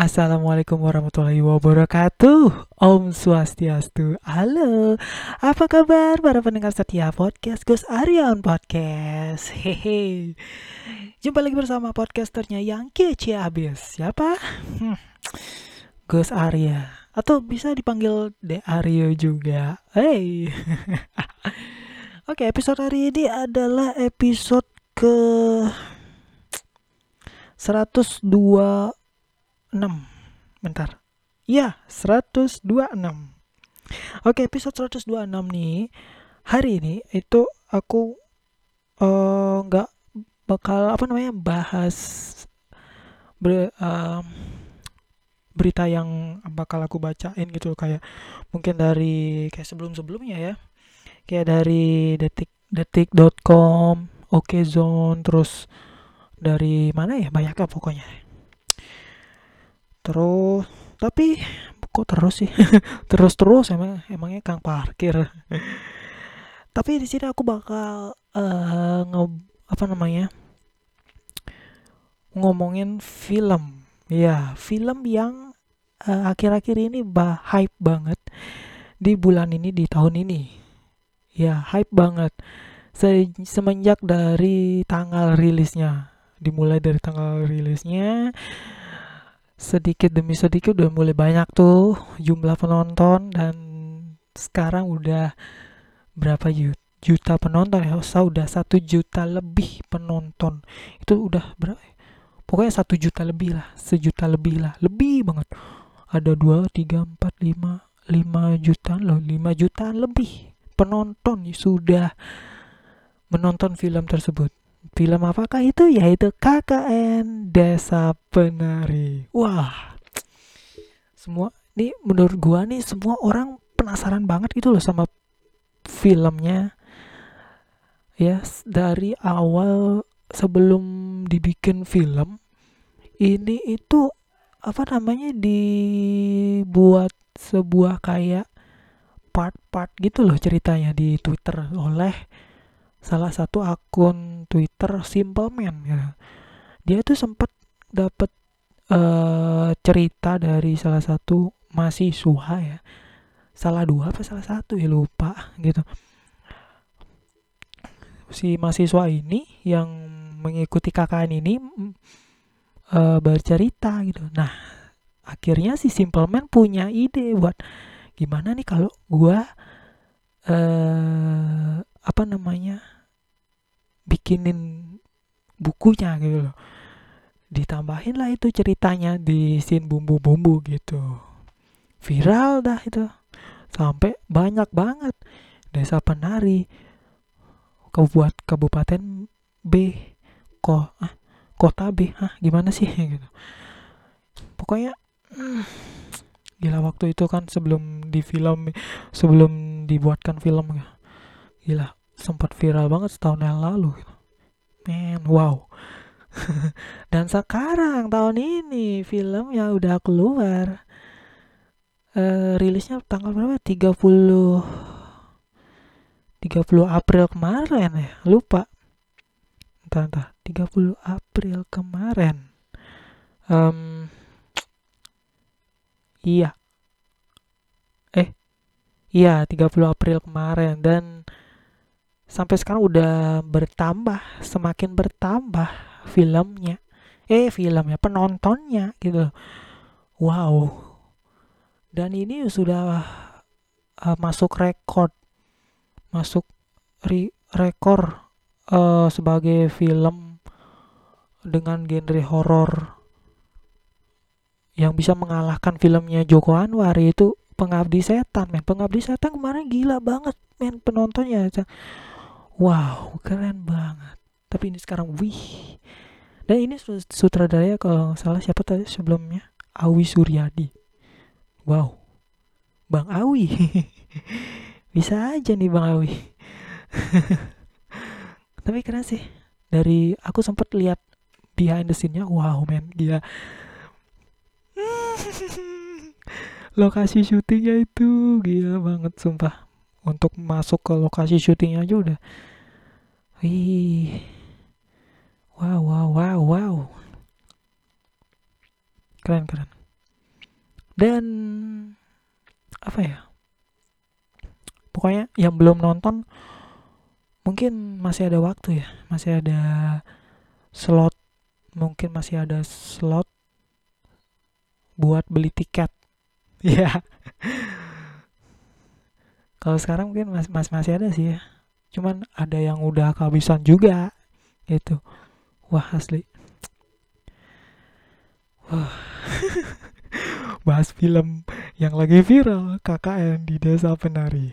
Assalamualaikum warahmatullahi wabarakatuh. Om Swastiastu. Halo. Apa kabar para pendengar setia podcast Gus Aryan Podcast? Hehe. Jumpa lagi bersama podcasternya yang kece abis Siapa? Hmm. Gus Arya. Atau bisa dipanggil De Aryo juga. Hey. Oke episode hari ini adalah episode ke 102 6 Bentar. Ya 126 Oke episode 126 nih Hari ini itu aku eh, nggak uh, bakal apa namanya bahas ber, uh, berita yang bakal aku bacain gitu kayak mungkin dari kayak sebelum-sebelumnya ya. Kayak dari detik detik.com okezone terus dari mana ya? Banyak kan pokoknya terus tapi kok terus sih? Terus terus emang emangnya kang parkir. Tapi di sini aku bakal uh, nge apa namanya ngomongin film. Ya film yang uh, akhir-akhir ini bah hype banget di bulan ini di tahun ini. Ya hype banget. Se semenjak dari tanggal rilisnya dimulai dari tanggal rilisnya sedikit demi sedikit udah mulai banyak tuh jumlah penonton dan sekarang udah berapa juta penonton ya? Usah udah satu juta lebih penonton. Itu udah berapa pokoknya satu juta lebih lah sejuta lebih lah lebih banget. Ada dua tiga empat lima lima juta loh lima juta lebih penonton sudah menonton film tersebut Film apakah itu? Yaitu KKN Desa Penari. Wah, semua ini menurut gua nih semua orang penasaran banget gitu loh sama filmnya. Ya, yes, dari awal sebelum dibikin film ini itu apa namanya dibuat sebuah kayak part-part gitu loh ceritanya di Twitter oleh salah satu akun Twitter Simple Man ya. Dia tuh sempat dapat uh, cerita dari salah satu mahasiswa ya. Salah dua apa salah satu ya lupa gitu. Si mahasiswa ini yang mengikuti KKN ini uh, bercerita gitu. Nah, akhirnya si Simple Man punya ide buat gimana nih kalau gua uh, apa namanya bikinin bukunya gitu loh. Ditambahin lah itu ceritanya di scene bumbu-bumbu gitu. Viral dah itu. Sampai banyak banget desa penari kebuat kabupaten B kok ah, kota B ah gimana sih? Gitu. Pokoknya hmm, gila waktu itu kan sebelum di film sebelum dibuatkan film ya gila sempat viral banget setahun yang lalu. Man, wow. Dan sekarang tahun ini film yang udah keluar uh, rilisnya tanggal berapa? 30 30 April kemarin ya, lupa. Entah entah 30 April kemarin. Um, iya. Eh, iya 30 April kemarin dan sampai sekarang udah bertambah semakin bertambah filmnya. Eh filmnya penontonnya gitu wow. Dan ini sudah uh, masuk rekor masuk re rekor uh, sebagai film dengan genre horor yang bisa mengalahkan filmnya Joko Anwar itu Pengabdi Setan men. Pengabdi Setan kemarin gila banget men penontonnya wow keren banget. Tapi ini sekarang wih. Dan ini sutradara kalau nggak salah siapa tadi sebelumnya? Awi Suryadi. Wow. Bang Awi. Bisa aja nih Bang Awi. Tapi keren sih. Dari aku sempat lihat behind the scene-nya wow men gila. Lokasi syutingnya itu gila banget sumpah. Untuk masuk ke lokasi syutingnya aja udah Wih. Wow, wow, wow, wow. Keren, keren. dan apa ya pokoknya yang belum nonton mungkin masih ada waktu ya masih ada slot mungkin masih ada slot buat beli tiket ya kalau sekarang mungkin mas, mas masih ada sih ya cuman ada yang udah kehabisan juga gitu. Wah asli. Wah. Bahas film yang lagi viral KKN di desa penari.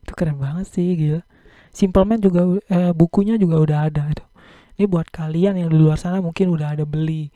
Itu keren banget sih gitu Simple Man juga eh, bukunya juga udah ada itu ini buat kalian yang di luar sana mungkin udah ada beli.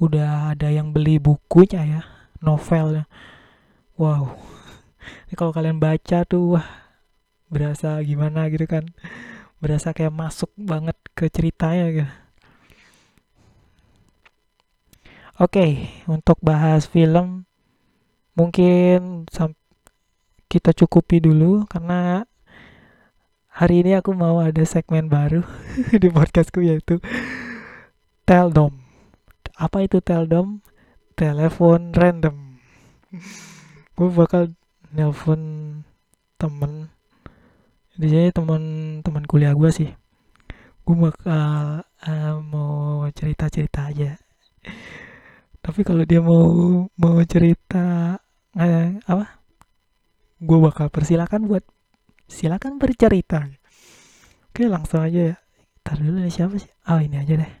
Udah ada yang beli bukunya ya novelnya. Wow. Ini kalau kalian baca tuh wah berasa gimana gitu kan berasa kayak masuk banget ke ceritanya gitu oke untuk bahas film mungkin kita cukupi dulu karena hari ini aku mau ada segmen baru di podcastku yaitu Teldom. Apa itu Teldom? Telepon random. gue bakal nelpon temen di sini teman teman kuliah gue sih. Gue bakal uh, mau cerita cerita aja. Tapi kalau dia mau mau cerita uh, apa? Gue bakal persilakan buat silakan bercerita. Oke langsung aja ya. Tar dulu nih siapa sih? Oh ini aja deh.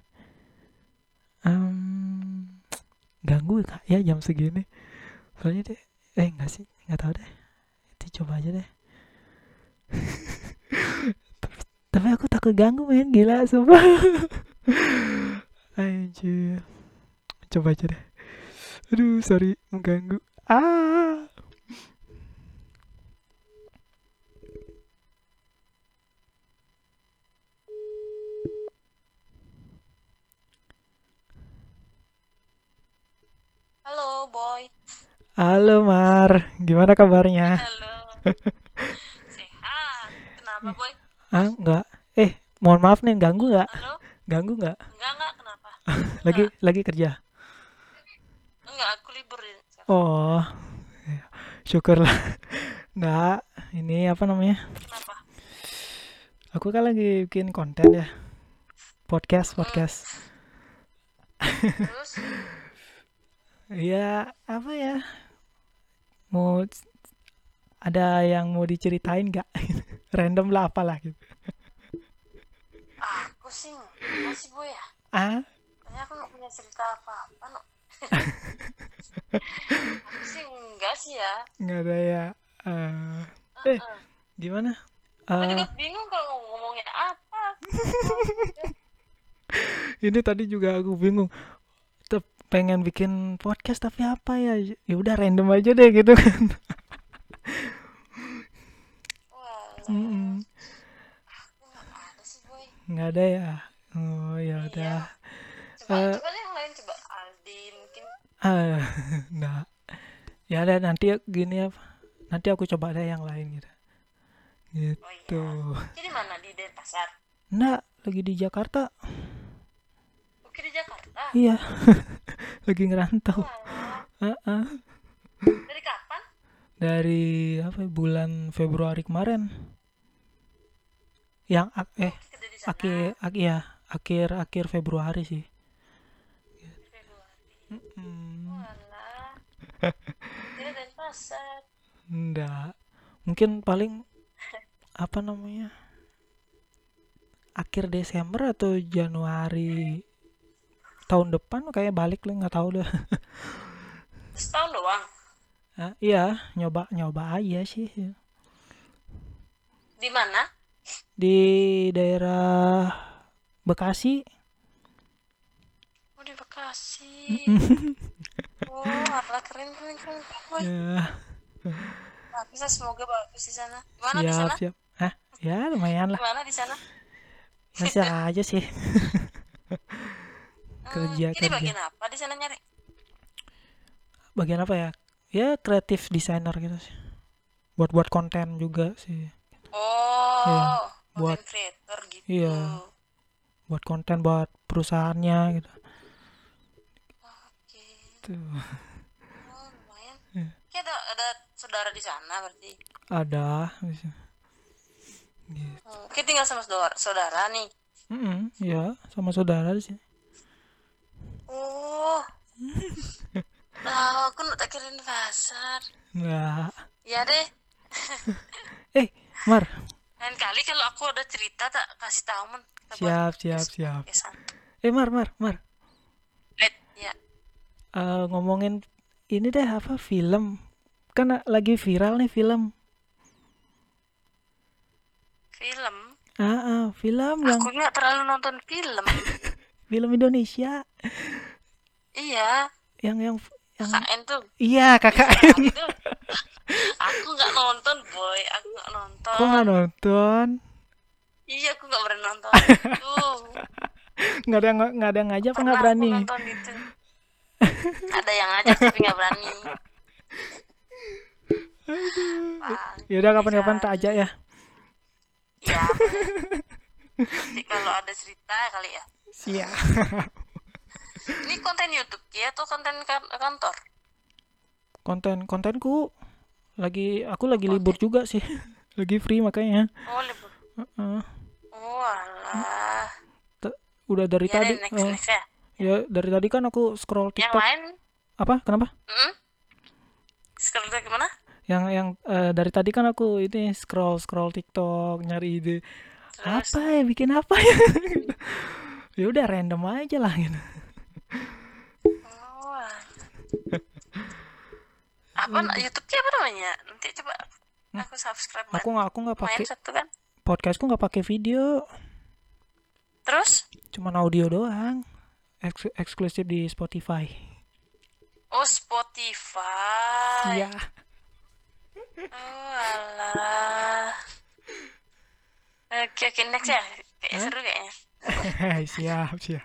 Um, ganggu kak ya jam segini. Soalnya deh eh enggak sih nggak tahu deh. Itu coba aja deh tapi, tapi aku takut ganggu men. Gila sumpah. Anjir. Coba aja deh. Aduh sorry. Mengganggu. Ah. Halo, Boy. Halo Mar, gimana kabarnya? Halo. Kenapa, Boy? Ah, enggak. Eh, mohon maaf nih, ganggu nggak? Halo? Ganggu nggak? Enggak, enggak. Kenapa? Lagi lagi kerja? Enggak, aku libur. ya. Oh, ya, syukurlah. Nggak, ini apa namanya? Kenapa? Aku kan lagi bikin konten ya. Podcast, Hmm, podcast. terus? Ya, apa ya? Mau ada yang mau diceritain nggak? Random lah apalah gitu. Aku sih enggak sih, Boy ya. Ah, Kayaknya aku nggak punya cerita apa-apa, no. Aku sih enggak sih ya. nggak ada ya. Eh, eh, Heeh. gimana? Aku Eh, juga bingung kalau ngomongnya apa. ini tadi juga aku bingung. Tep, pengen bikin podcast tapi apa ya? Ya udah random aja deh gitu kan. Mm-mm. aku nggak ada sih, Boy. Nggak ada ya. Oh ya Iya. udah. Coba, Eh, coba deh yang lain coba. Aldi mungkin. ah, nah, ya ada nanti gini ya. Nanti aku coba deh yang lain gitu. Oh Gitu. iya. Jadi mana di Denpasar? Nggak, lagi di Jakarta. Oke di Jakarta. Iya, lagi ngerantau. Walah. Heeh. Dari kapan? Dari apa ya, bulan Februari kemarin. Yang ak- eh akhir ak ya akhir akhir Februari sih. Februari. Enggak. Mungkin paling apa namanya? Akhir Desember atau Januari tahun depan kayak balik lah nggak tahu dah. Setahun doang. Ah, iya, nyoba nyoba aja sih Di mana? Di daerah Bekasi. Oh di Bekasi. Oh, alah keren keren keren. Ya, Nah, bisa semoga bagus di sana. Gimana di siap sana? siap. Hah, ya lumayan lah. Gimana di sana? Biasa aja sih Hmm, kerja jadi kerja. bagian apa di sana nyari? Bagian apa ya? Ya kreatif designer gitu sih. Buat buat konten juga sih. Oh, buat creator gitu. iya, buat konten buat perusahaannya gitu. Oke. Tuh. Oh, lumayan Kayak ada ada saudara di sana berarti. ada Hmm, Kita tinggal sama saudara, saudara nih. Mm-mm, ya sama saudara di sini Oh. Nah, aku nak tak kira di pasar. nggak Ya deh. eh Mar Lain kali kalau aku ada cerita tak kasih tahu men. Siap siap siap kesan. eh Mar Mar Mar Let, ya. Eh, ngomongin ini deh apa film kan lagi viral nih film Film. ah, ah, film yang Aku nggak terlalu nonton film. film Indonesia iya. yang yang yang KN tuh. iya kakak Gitu. Aku nggak nonton, boy. Aku nggak nonton. kok nggak nonton Iya, aku nggak pernah nonton. Nggak ada yang nggak ada yang ngajak apa nggak aku berani nonton. Ada yang ngajak tapi nggak berani. Wah, yaudah kapan-kapan tak ajak ya. Nanti kalau ada cerita kali ya. siap Ini konten YouTube ya atau konten kan- kantor? konten kontenku lagi aku lagi libur juga sih. Lagi free makanya. Oh, libur. Heeh. Oh, alah. Udah dari Ya tadi next eh, next ya. ya dari tadi kan aku scroll Yang TikTok. lain, apa? Kenapa? Mm Sekarang tuh gimana? yang yang eh, dari tadi kan aku ini scroll scroll TikTok nyari ide. Terus, apa ya? Bikin apa ya? Ya udah random aja lah gitu oh, alah. Apa nak YouTube-nya apa namanya? Nanti coba aku subscribe. aku nggak aku nggak pakai kan. podcastku nggak pakai video Terus, cuman audio doang Eks- eksklusif di Spotify oh Spotify. iya Oh, alah. Oke, oke, next ya. Kayak Hah? seru kayaknya. siap siap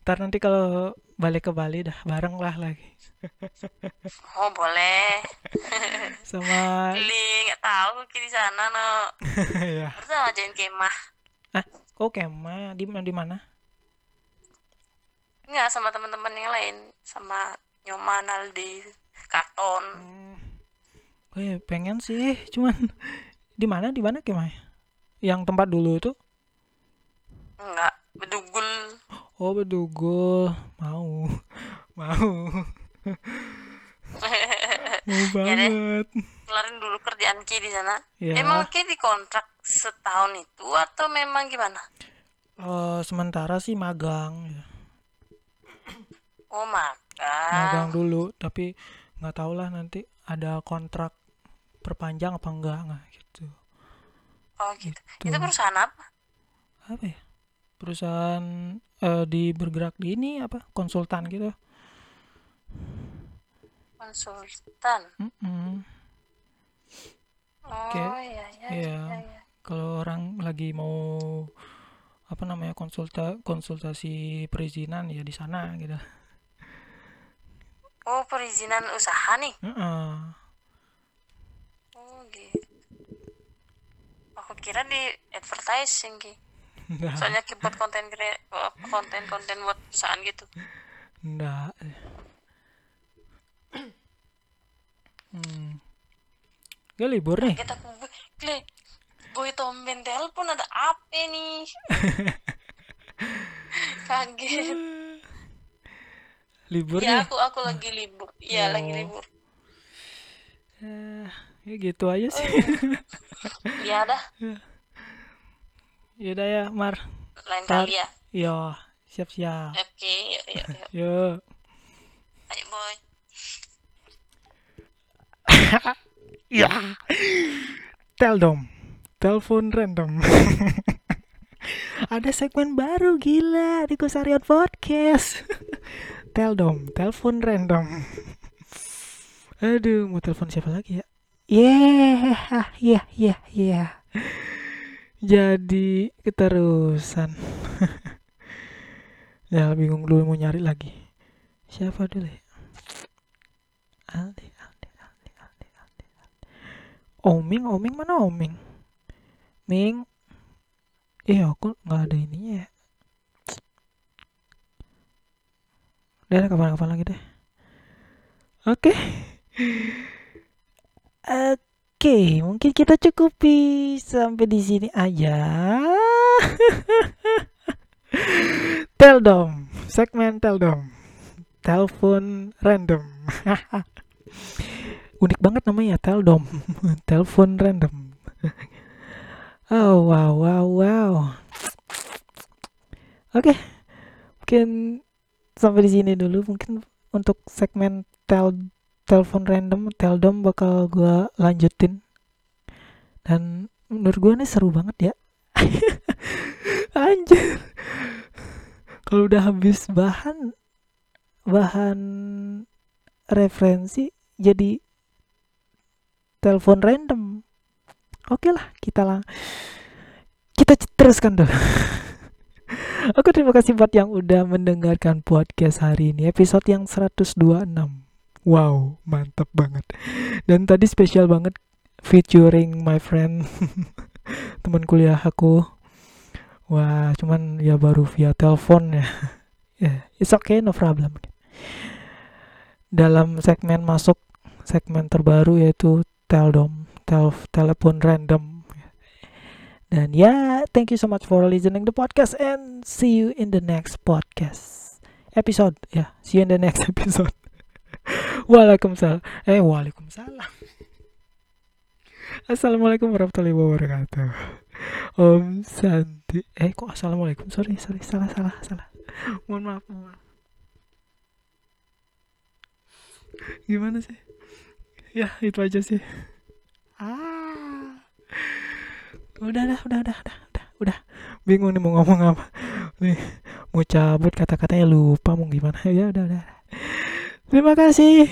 ntar nanti kalau balik ke Bali dah bareng lah lagi Oh, boleh. sama Beli, nggak tahu di sana, no. ya Terus ngajain kemah. ah oh kema di di mana Nggak, sama teman-teman yang lain. Sama Nyoman, Aldi, Katon. oh ya pengen sih cuman di mana di mana kemah yang tempat dulu itu Enggak, bedugul. Oh bedugul mau mau mau banget Kelarin dulu kerjaan Ki di sana. ya Emang Ki dikontrak setahun itu atau memang gimana? eh, sementara sih magang ya. Oh, magang. magang dulu tapi nggak tahu lah nanti ada kontrak perpanjang apa enggak nggak gitu Oh, gitu. Gitu. Itu perusahaan apa? apa ya perusahaan eh, di bergerak di ini apa konsultan gitu Konsultan. Mm-mm. Oh, Oke. iya, iya, Iya. iya, iya. kalau orang lagi mau apa namanya konsulta konsultasi perizinan ya di sana gitu Oh, perizinan usaha nih. Heeh. Oh, gitu. Aku kira di advertising, Ki. Nggak, Soalnya buat konten oh, konten-konten buat perusahaan gitu. nggak. Hmm. Gak libur nih. Kita Kle, boy tomben telepon ada apa nih? Kaget. Libur Ya, nih. aku aku lagi libur. Iya, lagi Oh. libur. Eh, ya gitu aja sih. Iya dah, Yaudah ya, Mar. lain Tar- kali ya. Yo, siap-siap. Oke, yuk, yuk, yuk. Yo. Ayo, boy. Ya. Tell dong. Telepon random. Ada segmen baru gila di Kusarian Podcast. Tell dong, telepon random. Aduh, mau telepon siapa lagi ya? Yeah, yeah, yeah, yeah. Jadi keterusan. ya bingung dulu mau nyari lagi. Siapa dulu ya? Aldi, Aldi, Aldi, Aldi, Aldi. Oming, Oming mana Oming? Ming. Iya, aku nggak ada ininya ya. Udah kapan-kapan lagi deh. Oke. Oke, mungkin kita cukupi sampai di sini aja. Teldom, segmen Teldom. Telepon random. Unik banget namanya Teldom. Telepon random. oh wow wow wow. Oke. Mungkin sampai di sini dulu mungkin untuk segmen tel telepon random teldom bakal gue lanjutin. Dan menurut gue nih seru banget ya. Anjir. Kalau udah habis bahan bahan referensi jadi telepon random. Oke lah kita lah kita teruskan dulu. Oke terima kasih buat yang udah mendengarkan podcast hari ini episode yang 126 Wow, mantap banget. Dan tadi spesial banget featuring my friend teman kuliah aku. Wah, cuman ya baru via telepon ya. yeah, it's okay, no problem. Dalam segmen masuk segmen terbaru yaitu Teldom, tel telepon random. Dan ya, yeah, thank you so much for listening the podcast and see you in the next podcast episode. Ya, yeah, see you in the next episode. Waalaikumsalam. Eh, waalaikumsalam. Assalamualaikum warahmatullahi wabarakatuh. Om Santi. Eh, kok assalamualaikum? Sorry, sorry, salah, salah, salah. Mohon maaf, mohon maaf. Gimana sih? Ya, itu aja sih. Ah. Udah, udah, udah, udah, udah, udah, udah. Bingung nih mau ngomong apa. Nih, mau cabut kata-katanya lupa mau gimana. Ya, udah, udah. Terima kasih.